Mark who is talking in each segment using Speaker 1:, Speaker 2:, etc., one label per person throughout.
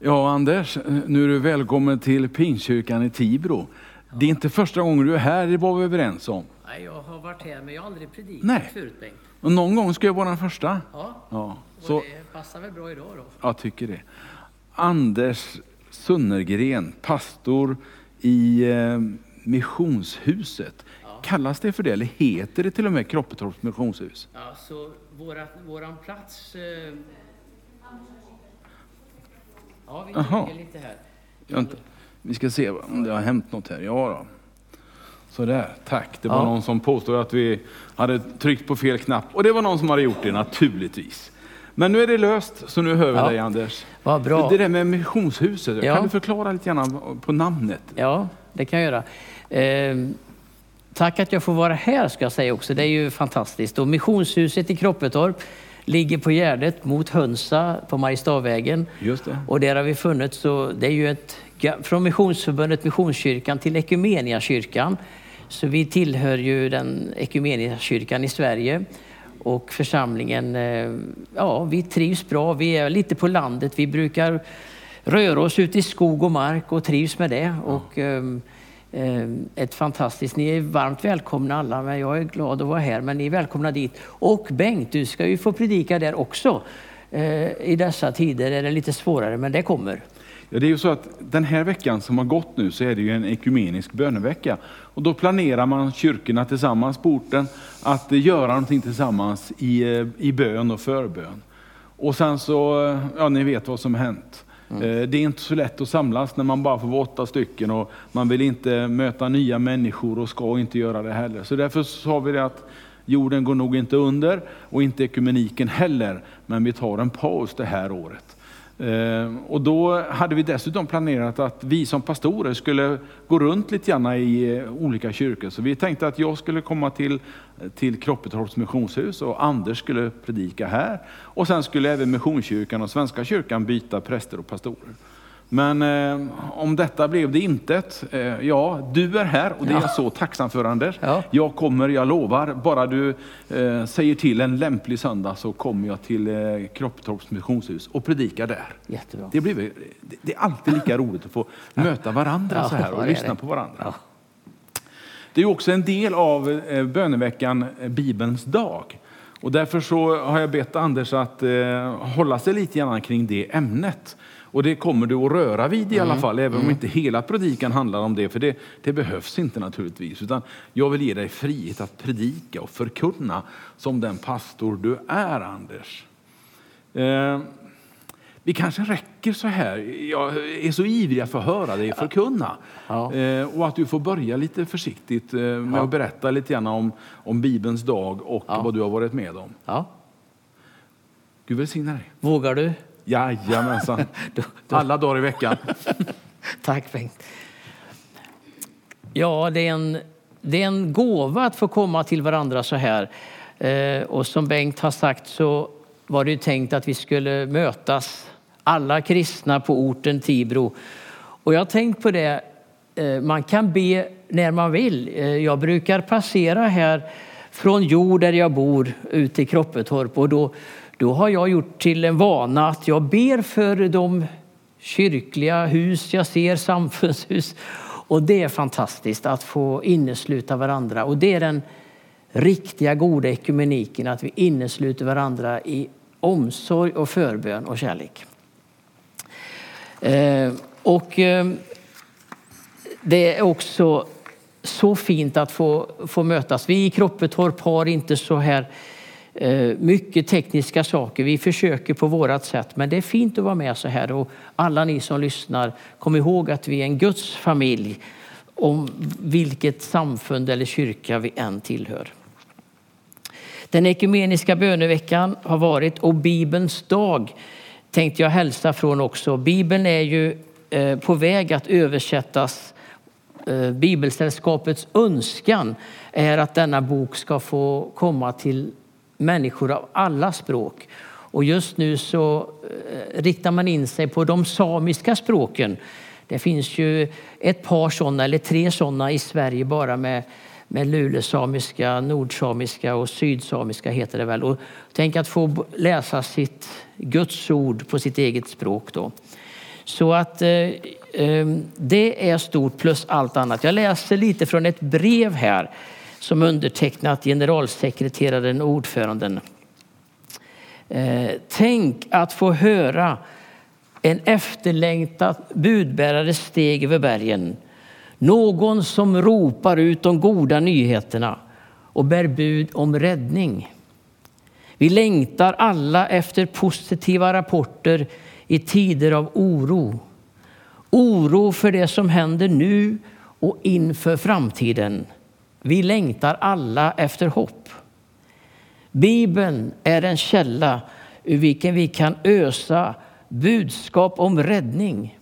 Speaker 1: Ja, Anders, nu är du välkommen till Pingstkyrkan i Tibro. Det är inte första gången du är här, det var vi överens om.
Speaker 2: Nej, jag har varit här men jag har aldrig predikat
Speaker 1: Nej.
Speaker 2: förut Bengt.
Speaker 1: Och någon gång ska jag vara den första.
Speaker 2: Ja,
Speaker 1: Ja,
Speaker 2: och
Speaker 1: så
Speaker 2: det passar väl bra idag då.
Speaker 1: jag tycker det. Anders Sunnergren, pastor i eh, Missionshuset. Kallas det för det, eller heter det till och med Kroppetorps missionshus?
Speaker 2: Ja, så våra, våran plats... Eh... Ja, vi ligger lite här.
Speaker 1: Inte, vi ska se om det har hänt något här. Ja då. Sådär, tack. Det var
Speaker 2: Ja.
Speaker 1: någon som påstod att vi hade tryckt på fel knapp. Och det var någon som hade gjort det naturligtvis. Men nu är det löst, så nu hör vi
Speaker 2: Ja.
Speaker 1: dig Anders.
Speaker 2: Vad bra.
Speaker 1: Det där med missionshuset,
Speaker 2: Ja.
Speaker 1: kan du förklara lite grann på namnet?
Speaker 2: Ja, det kan jag göra. Eh, tack att jag får vara här ska jag säga också. Det är ju fantastiskt. Och missionshuset i Kroppetorp ligger på Gärdet mot Hönsa på Mariestadvägen.
Speaker 1: Just det.
Speaker 2: Och där har vi funnits, så det är ju ett, från Missionsförbundet Missionskyrkan till Ekumeniakyrkan. Så vi tillhör ju den Ekumeniakyrkan i Sverige. Och församlingen, eh, ja vi trivs bra. Vi är lite på landet. Vi brukar röra oss ute i skog och mark och trivs med det. Och, ehm, Eh, ett fantastiskt, ni är varmt välkomna alla, men jag är glad att vara här. Men ni är välkomna dit. Och Bengt, du ska ju få predika där också. Eh, I dessa tider är det lite svårare, men det kommer.
Speaker 1: Ja, det är ju så att den här veckan som har gått nu så är det ju en ekumenisk bönevecka. Och då planerar man kyrkorna tillsammans på orten att göra någonting tillsammans i, eh, i bön och förbön. Och sen så, ja ni vet vad som hänt. Mm. Eh, det är inte så lätt att samlas när man bara får vara åtta stycken och man vill inte möta nya människor och ska inte göra det heller. Så därför sa vi det att jorden går nog inte under och inte ekumeniken heller, men vi tar en paus det här året. Eh, och då hade vi dessutom planerat att vi som pastorer skulle gå runt lite grann i eh, olika kyrkor. Så vi tänkte att jag skulle komma till, till Kroppetorps missionshus och Anders skulle predika här. Och sen skulle även Missionskyrkan och Svenska kyrkan byta präster och pastorer. Men eh, om detta blev det intet. Eh, ja, du är här och det är jag så tacksam för Anders.
Speaker 2: Ja.
Speaker 1: Jag kommer, jag lovar. Bara du eh, säger till en lämplig söndag så kommer jag till eh, Kroppetorps missionshus och predikar där.
Speaker 2: Jättebra.
Speaker 1: Det, blir, det- det är alltid lika roligt att få möta varandra
Speaker 2: Ja,
Speaker 1: så här och lyssna på varandra.
Speaker 2: Ja.
Speaker 1: Det är också en del av eh, böneveckan eh, Bibelns dag. Och därför så har jag bett Anders att eh, hålla sig lite grann kring det ämnet. Och det kommer du att röra vid i alla fall, även om inte hela predikan handlar om det, för det, det behövs inte naturligtvis. Utan jag vill ge dig frihet att predika och förkunna som den pastor du är, Anders. Eh, vi kanske räcker så här. Jag är så ivrig att få höra dig förkunna.
Speaker 2: Ja.
Speaker 1: Eh, och att du får börja lite försiktigt eh, med att berätta lite grann om, om Bibelns dag och
Speaker 2: Ja.
Speaker 1: vad du har varit med om.
Speaker 2: Ja.
Speaker 1: Gud välsigne dig.
Speaker 2: Vågar du?
Speaker 1: Jajamensan.
Speaker 2: Då- då-
Speaker 1: Alla dagar i veckan.
Speaker 2: Tack Bengt. Ja, det är, en, det är en gåva att få komma till varandra så här. Eh, och som Bengt har sagt så var det ju tänkt att vi skulle mötas, alla kristna på orten Tibro. Och jag har tänkt på det, eh, man kan be när man vill. Eh, jag brukar passera här från jord där jag bor ut till Kroppetorp och då, då har jag gjort till en vana att jag ber för de kyrkliga hus jag ser, samfundshus. Och det är fantastiskt att få innesluta varandra. Och det är den riktiga goda ekumeniken, att vi innesluter varandra i omsorg och förbön och kärlek. Eh, och eh, det är också så fint att få, få mötas. Vi i Kroppetorp har inte så här Eh, mycket tekniska saker. Vi försöker på vårat sätt, men det är fint att vara med så här. Och alla ni som lyssnar, kom ihåg att vi är en Guds familj om vilket samfund eller kyrka vi än tillhör. Den ekumeniska böneveckan har varit och Bibelns dag tänkte jag hälsa från också. Bibeln är ju eh, på väg att översättas. Eh, Bibelsällskapets önskan är att denna bok ska få komma till människor av alla språk. Och just nu så eh, riktar man in sig på de samiska språken. Det finns ju ett par sådana, eller tre sådana i Sverige bara med med lulesamiska, nordsamiska och sydsamiska heter det väl. Och tänk att få läsa sitt Guds ord på sitt eget språk då. Så att eh, eh, det är stort plus allt annat. Jag läser lite från ett brev här som undertecknat generalsekreteraren och ordföranden. Eh, tänk att få höra en efterlängtad budbärare steg över bergen. Någon som ropar ut de goda nyheterna och bär bud om räddning. Vi längtar alla efter positiva rapporter i tider av oro. Oro för det som händer nu och inför framtiden. Vi längtar alla efter hopp. Bibeln är en källa ur vilken vi kan ösa budskap om räddning.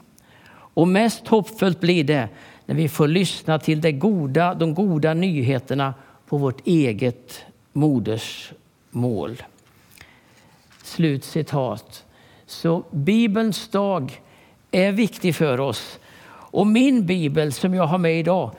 Speaker 2: Och mest hoppfullt blir det när vi får lyssna till det goda, de goda nyheterna på vårt eget modersmål. Slut citat. Så Bibelns dag är viktig för oss. Och min bibel som jag har med idag,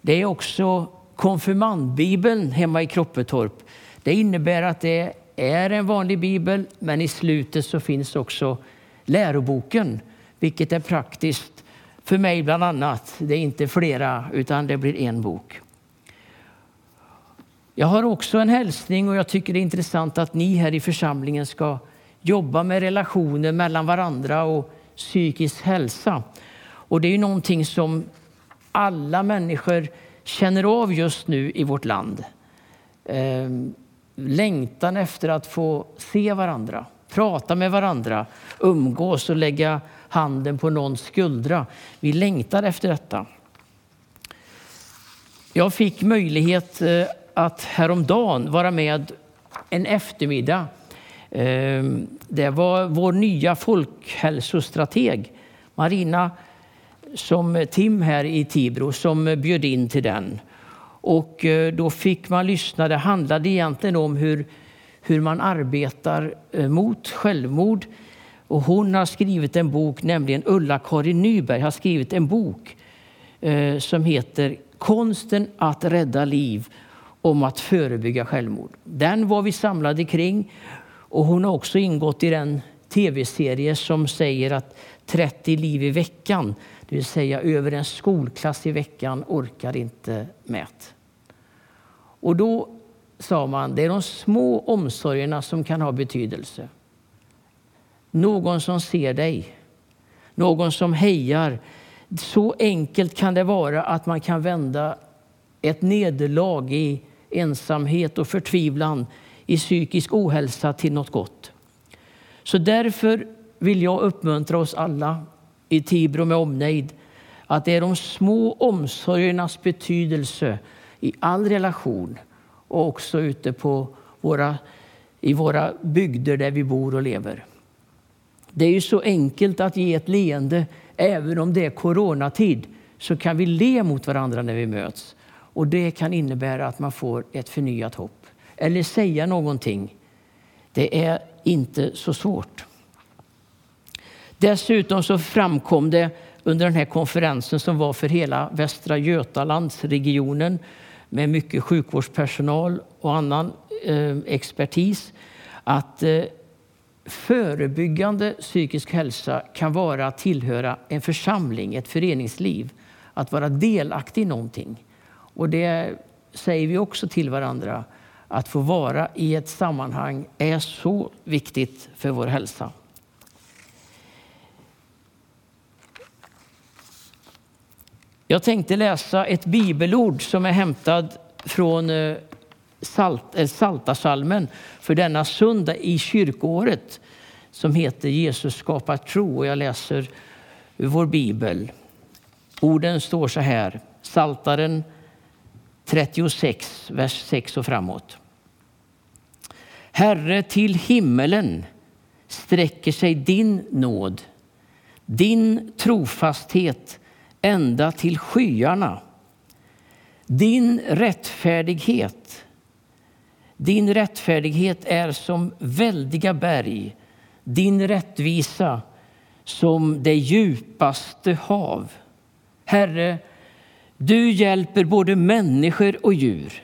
Speaker 2: det är också konfirmandbibeln hemma i Kroppetorp. Det innebär att det är en vanlig bibel, men i slutet så finns också läroboken, vilket är praktiskt för mig bland annat. Det är inte flera, utan det blir en bok. Jag har också en hälsning och jag tycker det är intressant att ni här i församlingen ska jobba med relationer mellan varandra och psykisk hälsa. Och det är ju någonting som alla människor känner av just nu i vårt land. Ehm, längtan efter att få se varandra, prata med varandra, umgås och lägga handen på någons skuldra. Vi längtar efter detta. Jag fick möjlighet eh, att häromdagen vara med en eftermiddag. Ehm, det var vår nya folkhälsostrateg Marina som Tim här i Tibro som bjöd in till den. Och eh, då fick man lyssna. Det handlade egentligen om hur, hur man arbetar eh, mot självmord. Och hon har skrivit en bok, nämligen Ulla-Karin Nyberg har skrivit en bok eh, som heter Konsten att rädda liv om att förebygga självmord. Den var vi samlade kring och hon har också ingått i den tv-serie som säger att 30 liv i veckan, det vill säga över en skolklass i veckan, orkar inte mät. Och då sa man, det är de små omsorgerna som kan ha betydelse. Någon som ser dig, någon som hejar. Så enkelt kan det vara att man kan vända ett nederlag i ensamhet och förtvivlan, i psykisk ohälsa till något gott. Så därför vill jag uppmuntra oss alla i Tibro med omnejd att det är de små omsorgernas betydelse i all relation och också ute på våra, i våra bygder där vi bor och lever. Det är ju så enkelt att ge ett leende. Även om det är coronatid så kan vi le mot varandra när vi möts. Och det kan innebära att man får ett förnyat hopp. Eller säga någonting. Det är inte så svårt. Dessutom så framkom det under den här konferensen som var för hela Västra Götalandsregionen med mycket sjukvårdspersonal och annan eh, expertis att eh, förebyggande psykisk hälsa kan vara att tillhöra en församling, ett föreningsliv. Att vara delaktig i någonting. Och det säger vi också till varandra. Att få vara i ett sammanhang är så viktigt för vår hälsa. Jag tänkte läsa ett bibelord som är hämtad från eh, Salt, eh, Saltasalmen för denna söndag i kyrkoåret som heter Jesus skapar tro. Och jag läser ur vår bibel. Orden står så här, Saltaren 36, vers 6 och framåt. Herre, till himmelen sträcker sig din nåd, din trofasthet ända till skyarna. Din rättfärdighet, din rättfärdighet är som väldiga berg, din rättvisa som det djupaste hav. Herre, du hjälper både människor och djur.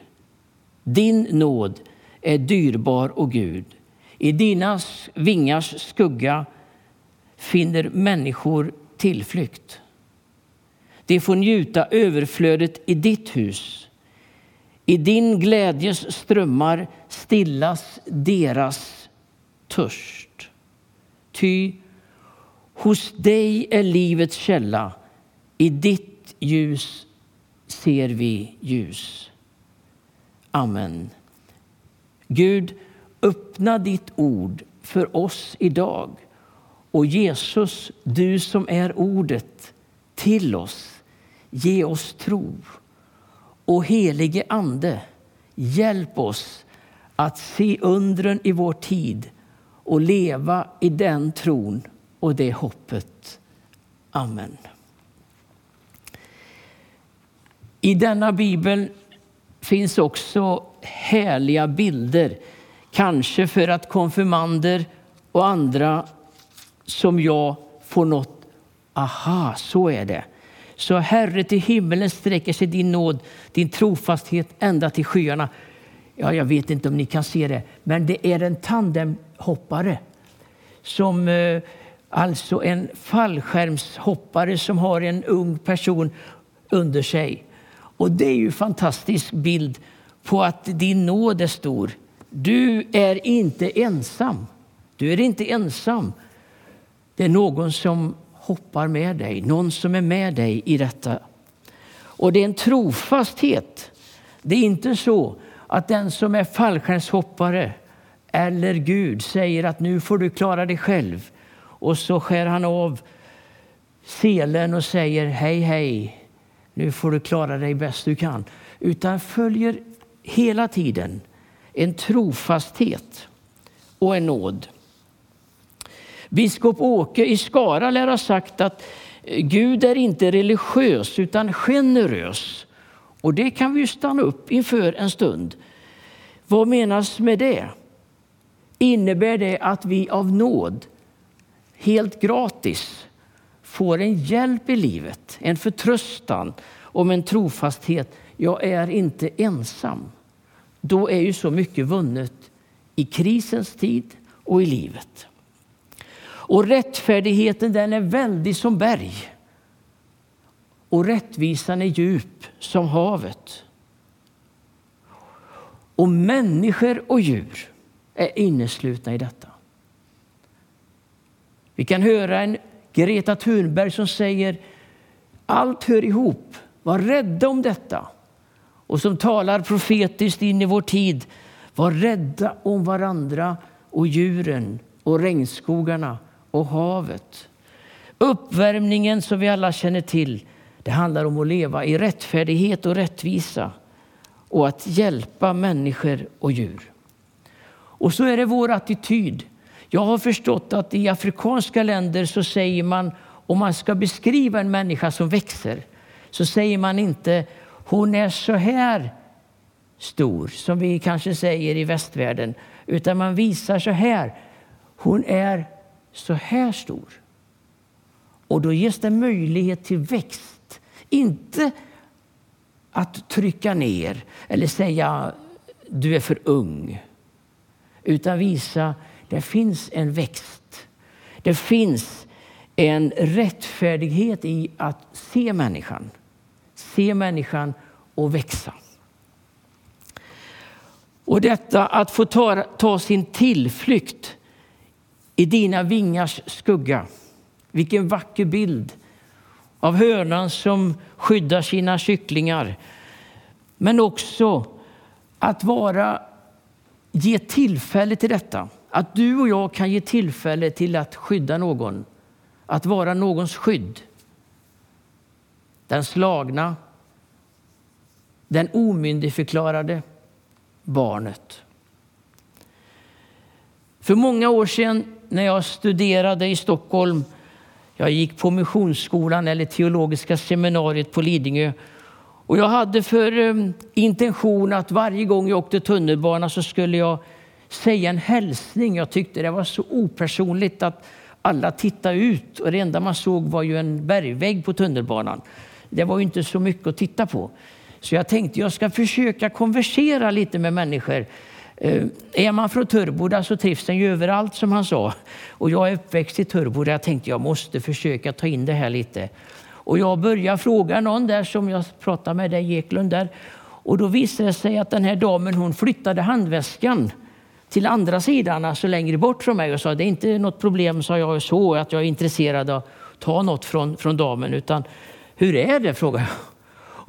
Speaker 2: Din nåd är dyrbar och Gud. I dina vingars skugga finner människor tillflykt. De får njuta överflödet i ditt hus. I din glädjes strömmar stillas deras törst. Ty hos dig är livets källa. I ditt ljus ser vi ljus. Amen. Gud, öppna ditt ord för oss idag. Och Jesus, du som är ordet till oss, ge oss tro. Och helige Ande, hjälp oss att se undren i vår tid och leva i den tron och det hoppet. Amen. I denna bibel finns också härliga bilder. Kanske för att konfirmander och andra som jag får något, aha, så är det. Så Herre, till himmelen sträcker sig din nåd, din trofasthet ända till skyarna. Ja, jag vet inte om ni kan se det, men det är en tandemhoppare som eh, alltså en fallskärmshoppare som har en ung person under sig. Och det är ju en fantastisk bild på att din nåd är stor. Du är inte ensam. Du är inte ensam. Det är någon som hoppar med dig, någon som är med dig i detta. Och det är en trofasthet. Det är inte så att den som är fallskärmshoppare eller Gud säger att nu får du klara dig själv. Och så skär han av selen och säger hej, hej, nu får du klara dig bäst du kan. Utan följer hela tiden en trofasthet och en nåd. Biskop Åke i Skara lär ha sagt att eh, Gud är inte religiös utan generös. Och det kan vi stanna upp inför en stund. Vad menas med det? Innebär det att vi av nåd, helt gratis, får en hjälp i livet, en förtröstan om en trofasthet. Jag är inte ensam. Då är ju så mycket vunnet i krisens tid och i livet. Och rättfärdigheten den är väldig som berg. Och rättvisan är djup som havet. Och människor och djur är inneslutna i detta. Vi kan höra en Greta Thunberg som säger allt hör ihop. Var rädda om detta. Och som talar profetiskt in i vår tid. Var rädda om varandra och djuren och regnskogarna och havet. Uppvärmningen som vi alla känner till, det handlar om att leva i rättfärdighet och rättvisa och att hjälpa människor och djur. Och så är det vår attityd. Jag har förstått att i afrikanska länder så säger man om man ska beskriva en människa som växer så säger man inte hon är så här stor som vi kanske säger i västvärlden utan man visar så här. Hon är så här stor. Och då ges det möjlighet till växt. Inte att trycka ner eller säga du är för ung. Utan visa det finns en växt. Det finns en rättfärdighet i att se människan. Se människan och växa. Och detta att få ta, ta sin tillflykt i dina vingars skugga. Vilken vacker bild av hönan som skyddar sina kycklingar. Men också att vara, ge tillfälle till detta. Att du och jag kan ge tillfälle till att skydda någon. Att vara någons skydd. Den slagna, den omyndigförklarade, barnet. För många år sedan när jag studerade i Stockholm, jag gick på Missionsskolan eller Teologiska seminariet på Lidingö. Och jag hade för ehm, intention att varje gång jag åkte tunnelbana så skulle jag säga en hälsning. Jag tyckte det var så opersonligt att alla tittade ut och det enda man såg var ju en bergvägg på tunnelbanan. Det var ju inte så mycket att titta på. Så jag tänkte jag ska försöka konversera lite med människor Eh, är man från Turboda så trivs den ju överallt som han sa. Och jag är uppväxt i Turboda. Jag tänkte jag måste försöka ta in det här lite. Och jag började fråga någon där som jag pratade med, där Eklund där. Och då visade det sig att den här damen hon flyttade handväskan till andra sidan, alltså längre bort från mig och sa det är inte något problem, sa jag så, att jag är intresserad av att ta något från, från damen, utan hur är det, frågade jag.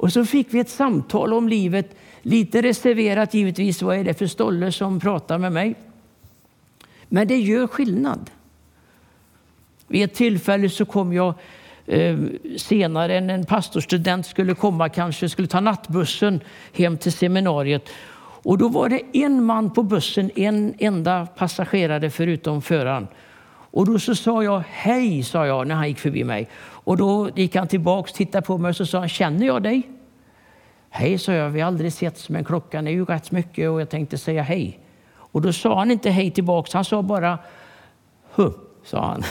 Speaker 2: Och så fick vi ett samtal om livet, lite reserverat givetvis, vad är det för stolle som pratar med mig? Men det gör skillnad. Vid ett tillfälle så kom jag eh, senare än en pastorstudent skulle komma, kanske skulle ta nattbussen hem till seminariet. Och då var det en man på bussen, en enda passagerare förutom föraren. Och då så sa jag hej, sa jag när han gick förbi mig. Och då gick han tillbaks, tittade på mig och så sa han, känner jag dig? Hej, sa jag, vi har aldrig setts men klockan är ju rätt mycket och jag tänkte säga hej. Och då sa han inte hej tillbaks, han sa bara hu, sa han.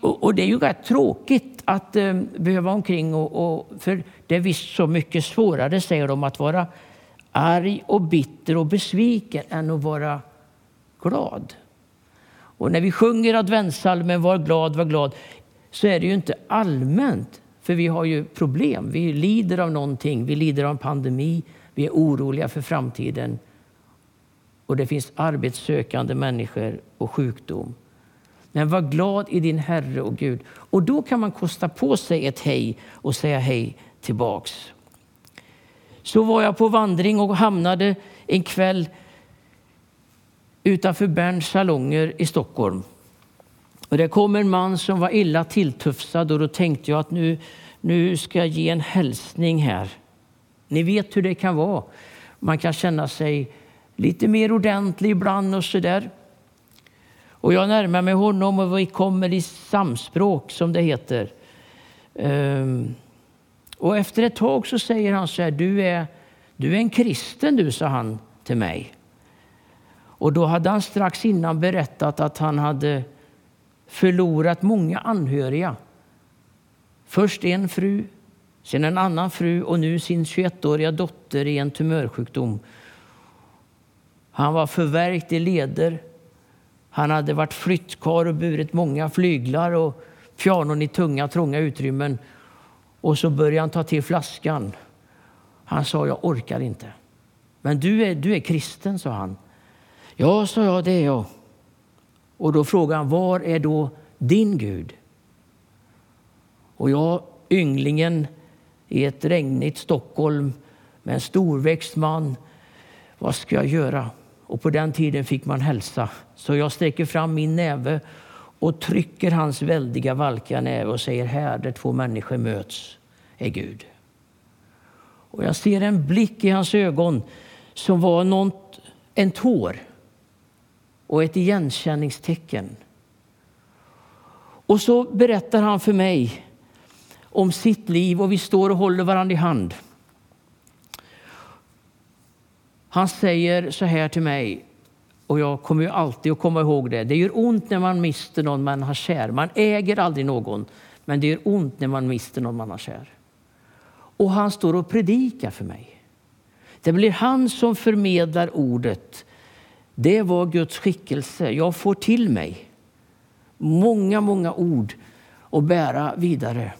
Speaker 2: Och, och det är ju rätt tråkigt att eh, behöva omkring och, och, för det är visst så mycket svårare, säger de, att vara arg och bitter och besviken än att vara glad. Och när vi sjunger adventssalmen Var glad, var glad så är det ju inte allmänt. För vi har ju problem. Vi lider av någonting. Vi lider av en pandemi. Vi är oroliga för framtiden. Och det finns arbetssökande människor och sjukdom. Men var glad i din Herre och Gud. Och då kan man kosta på sig ett hej och säga hej tillbaks. Så var jag på vandring och hamnade en kväll utanför Berns salonger i Stockholm. Och det kom en man som var illa tilltufsad och då tänkte jag att nu, nu ska jag ge en hälsning här. Ni vet hur det kan vara. Man kan känna sig lite mer ordentlig ibland och så där. Och jag närmar mig honom och vi kommer i samspråk som det heter. Um, och efter ett tag så säger han så här, du är, du är en kristen du, sa han till mig. Och då hade han strax innan berättat att han hade förlorat många anhöriga. Först en fru, sen en annan fru och nu sin 21-åriga dotter i en tumörsjukdom. Han var förvärkt i leder. Han hade varit flyttkar och burit många flyglar och pianon i tunga, trånga utrymmen. Och så började han ta till flaskan. Han sa, jag orkar inte. Men du är, du är kristen, sa han. Ja, sa jag, det är jag. Och då frågar han, var är då din Gud? Och jag, ynglingen i ett regnigt Stockholm med en storväxt man, vad ska jag göra? Och på den tiden fick man hälsa. Så jag sträcker fram min näve och trycker hans väldiga valkiga näve och säger här där två människor möts är Gud. Och jag ser en blick i hans ögon som var något, en tår och ett igenkänningstecken. Och så berättar han för mig om sitt liv och vi står och håller varandra i hand. Han säger så här till mig, och jag kommer ju alltid att komma ihåg det. Det gör ont när man mister någon man har kär. Man äger aldrig någon, men det gör ont när man mister någon man har kär. Och han står och predikar för mig. Det blir han som förmedlar ordet. Det var Guds skickelse. Jag får till mig många, många ord att bära vidare.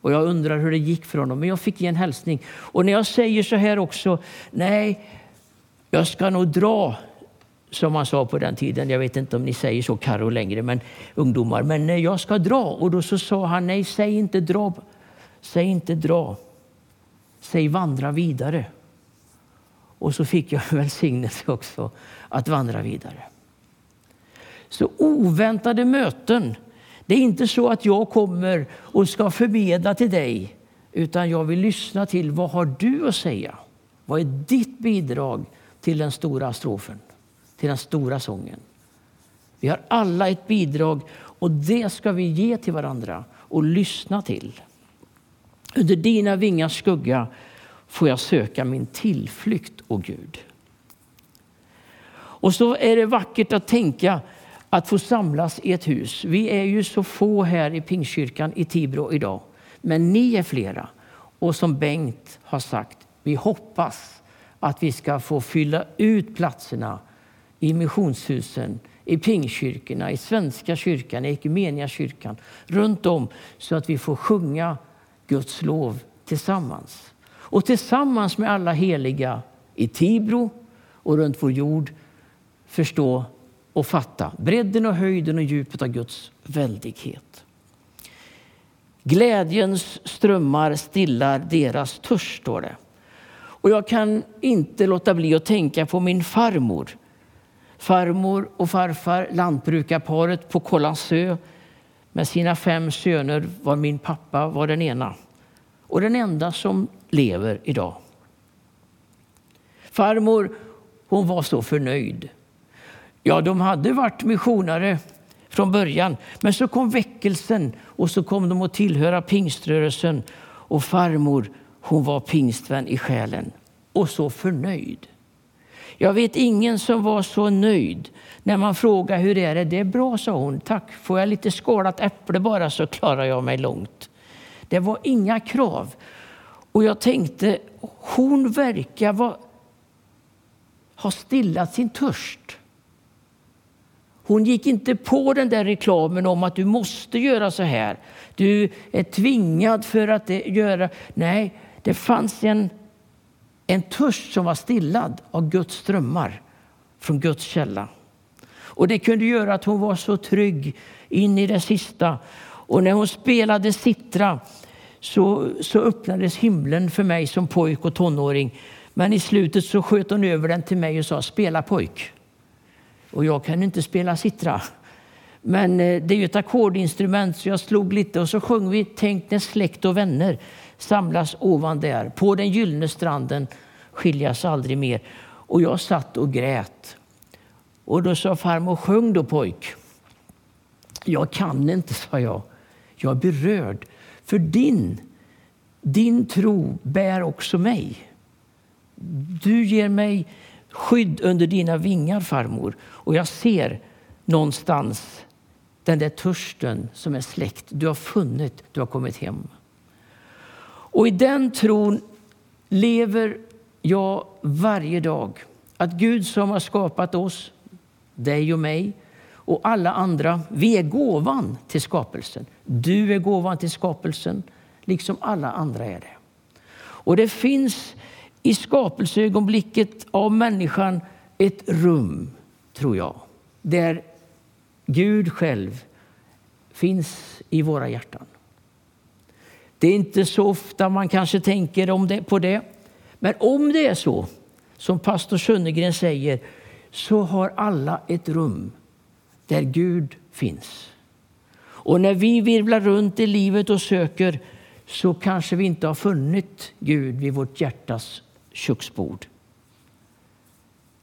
Speaker 2: Och jag undrar hur det gick för honom, men jag fick ge en hälsning. Och när jag säger så här också, nej, jag ska nog dra, som man sa på den tiden. Jag vet inte om ni säger så Karo längre, men ungdomar. Men jag ska dra. Och då så sa han, nej, säg inte dra. Säg inte dra. Säg vandra vidare. Och så fick jag välsignelse också att vandra vidare. Så oväntade möten. Det är inte så att jag kommer och ska förmedla till dig, utan jag vill lyssna till vad har du att säga? Vad är ditt bidrag till den stora strofen, till den stora sången? Vi har alla ett bidrag och det ska vi ge till varandra och lyssna till. Under dina vingars skugga får jag söka min tillflykt, o Gud. Och så är det vackert att tänka att få samlas i ett hus. Vi är ju så få här i Pingstkyrkan i Tibro idag, men ni är flera. Och som Bengt har sagt, vi hoppas att vi ska få fylla ut platserna i missionshusen, i pingkyrkorna, i Svenska kyrkan, i kyrkan, runt om så att vi får sjunga Guds lov tillsammans. Och tillsammans med alla heliga i Tibro och runt vår jord förstå och fatta bredden och höjden och djupet av Guds väldighet. Glädjens strömmar stillar deras törst, står det. Och jag kan inte låta bli att tänka på min farmor. Farmor och farfar, lantbrukarparet på Kållandsö med sina fem söner var min pappa var den ena och den enda som lever idag. Farmor hon var så förnöjd. Ja, de hade varit missionare från början, men så kom väckelsen och så kom de att tillhöra pingströrelsen och farmor hon var pingstvän i själen och så förnöjd. Jag vet ingen som var så nöjd när man frågade hur är det? Det är bra, sa hon. Tack, får jag lite skalat äpple bara så klarar jag mig långt. Det var inga krav. Och jag tänkte, hon verkar vara, ha stillat sin törst. Hon gick inte på den där reklamen om att du måste göra så här. Du är tvingad för att göra... Nej, det fanns en, en törst som var stillad av Guds strömmar från Guds källa. Och Det kunde göra att hon var så trygg in i det sista. Och när hon spelade sittra så, så öppnades himlen för mig som pojk och tonåring. Men i slutet så sköt hon över den till mig och sa spela pojk. Och jag kan inte spela sittra. Men eh, det är ju ett ackordinstrument så jag slog lite och så sjöng vi Tänk när släkt och vänner samlas ovan där. På den gyllene stranden skiljas aldrig mer. Och jag satt och grät. Och då sa farmor, sjung då pojk. Jag kan inte, sa jag. Jag är berörd. För din, din tro bär också mig. Du ger mig skydd under dina vingar, farmor. Och jag ser någonstans den där törsten som är släckt. Du har funnit, du har kommit hem. Och i den tron lever jag varje dag. Att Gud som har skapat oss, dig och mig och alla andra, vi är gåvan till skapelsen. Du är gåvan till skapelsen, liksom alla andra är det. Och det finns i skapelseögonblicket av människan ett rum, tror jag, där Gud själv finns i våra hjärtan. Det är inte så ofta man kanske tänker om det, på det. Men om det är så, som pastor Sönnegren säger, så har alla ett rum där Gud finns. Och när vi virvlar runt i livet och söker så kanske vi inte har funnit Gud vid vårt hjärtas köksbord.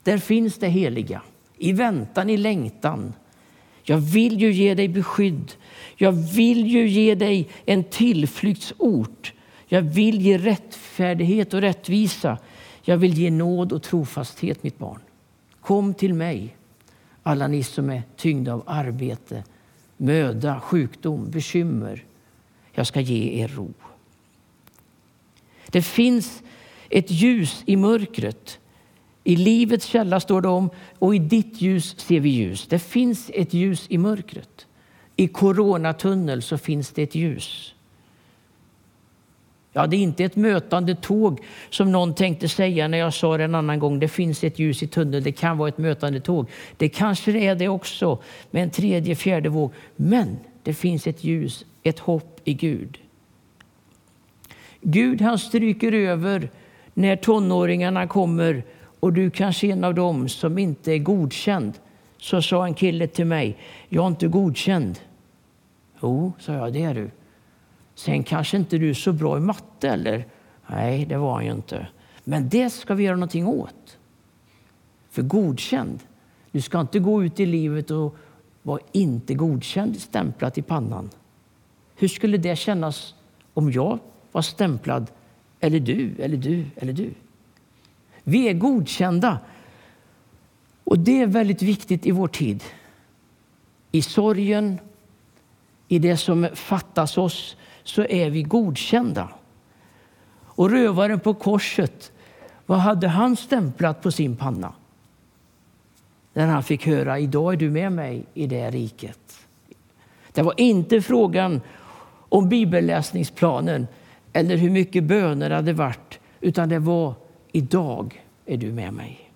Speaker 2: Där finns det heliga, i väntan, i längtan. Jag vill ju ge dig beskydd. Jag vill ju ge dig en tillflyktsort. Jag vill ge rättfärdighet och rättvisa. Jag vill ge nåd och trofasthet, mitt barn. Kom till mig, alla ni som är tyngda av arbete, möda, sjukdom, bekymmer. Jag ska ge er ro. Det finns ett ljus i mörkret. I livets källa står det om och i ditt ljus ser vi ljus. Det finns ett ljus i mörkret. I coronatunnel så finns det ett ljus. Ja, det är inte ett mötande tåg som någon tänkte säga när jag sa det en annan gång. Det finns ett ljus i tunneln. Det kan vara ett mötande tåg. Det kanske är det också med en tredje, fjärde våg. Men det finns ett ljus, ett hopp i Gud. Gud han stryker över när tonåringarna kommer och du kanske är en av dem som inte är godkänd. Så sa en kille till mig, jag är inte godkänd. Jo, sa jag, det är du. Sen kanske inte du är så bra i matte eller? Nej, det var han ju inte. Men det ska vi göra någonting åt. För godkänd, du ska inte gå ut i livet och vara inte godkänd stämplat i pannan. Hur skulle det kännas om jag var stämplad eller du, eller du, eller du. Vi är godkända. Och det är väldigt viktigt i vår tid. I sorgen, i det som fattas oss, så är vi godkända. Och rövaren på korset Vad hade han stämplat på sin panna? När han fick höra idag är du med mig i det riket. Det var inte frågan om bibelläsningsplanen eller hur mycket böner det hade varit, utan det var idag är du med mig.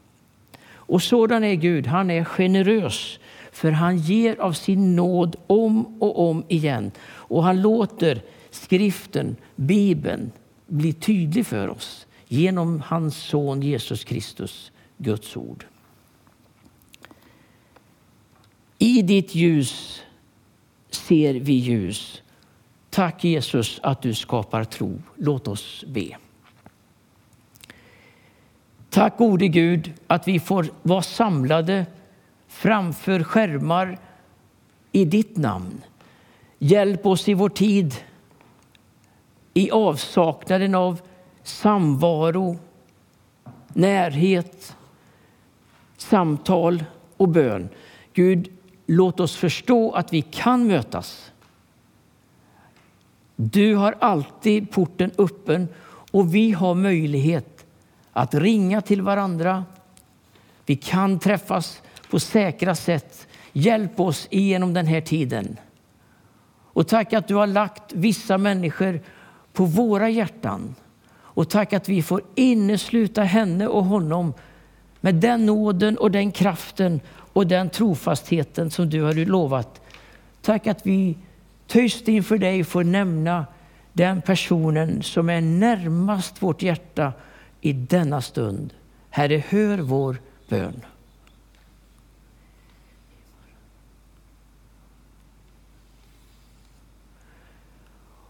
Speaker 2: Och sådan är Gud. Han är generös, för han ger av sin nåd om och om igen. Och han låter skriften, Bibeln, blir tydlig för oss genom hans son Jesus Kristus, Guds ord. I ditt ljus ser vi ljus. Tack Jesus att du skapar tro. Låt oss be. Tack gode Gud att vi får vara samlade framför skärmar i ditt namn. Hjälp oss i vår tid i avsaknaden av samvaro, närhet, samtal och bön. Gud, låt oss förstå att vi kan mötas. Du har alltid porten öppen och vi har möjlighet att ringa till varandra. Vi kan träffas på säkra sätt. Hjälp oss igenom den här tiden. Och tack att du har lagt vissa människor på våra hjärtan. Och tack att vi får innesluta henne och honom med den nåden och den kraften och den trofastheten som du har lovat. Tack att vi tyst inför dig får nämna den personen som är närmast vårt hjärta i denna stund. Herre, hör vår bön.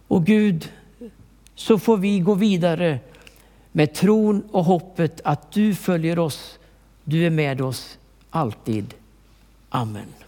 Speaker 2: Och Gud, så får vi gå vidare med tron och hoppet att du följer oss. Du är med oss alltid. Amen.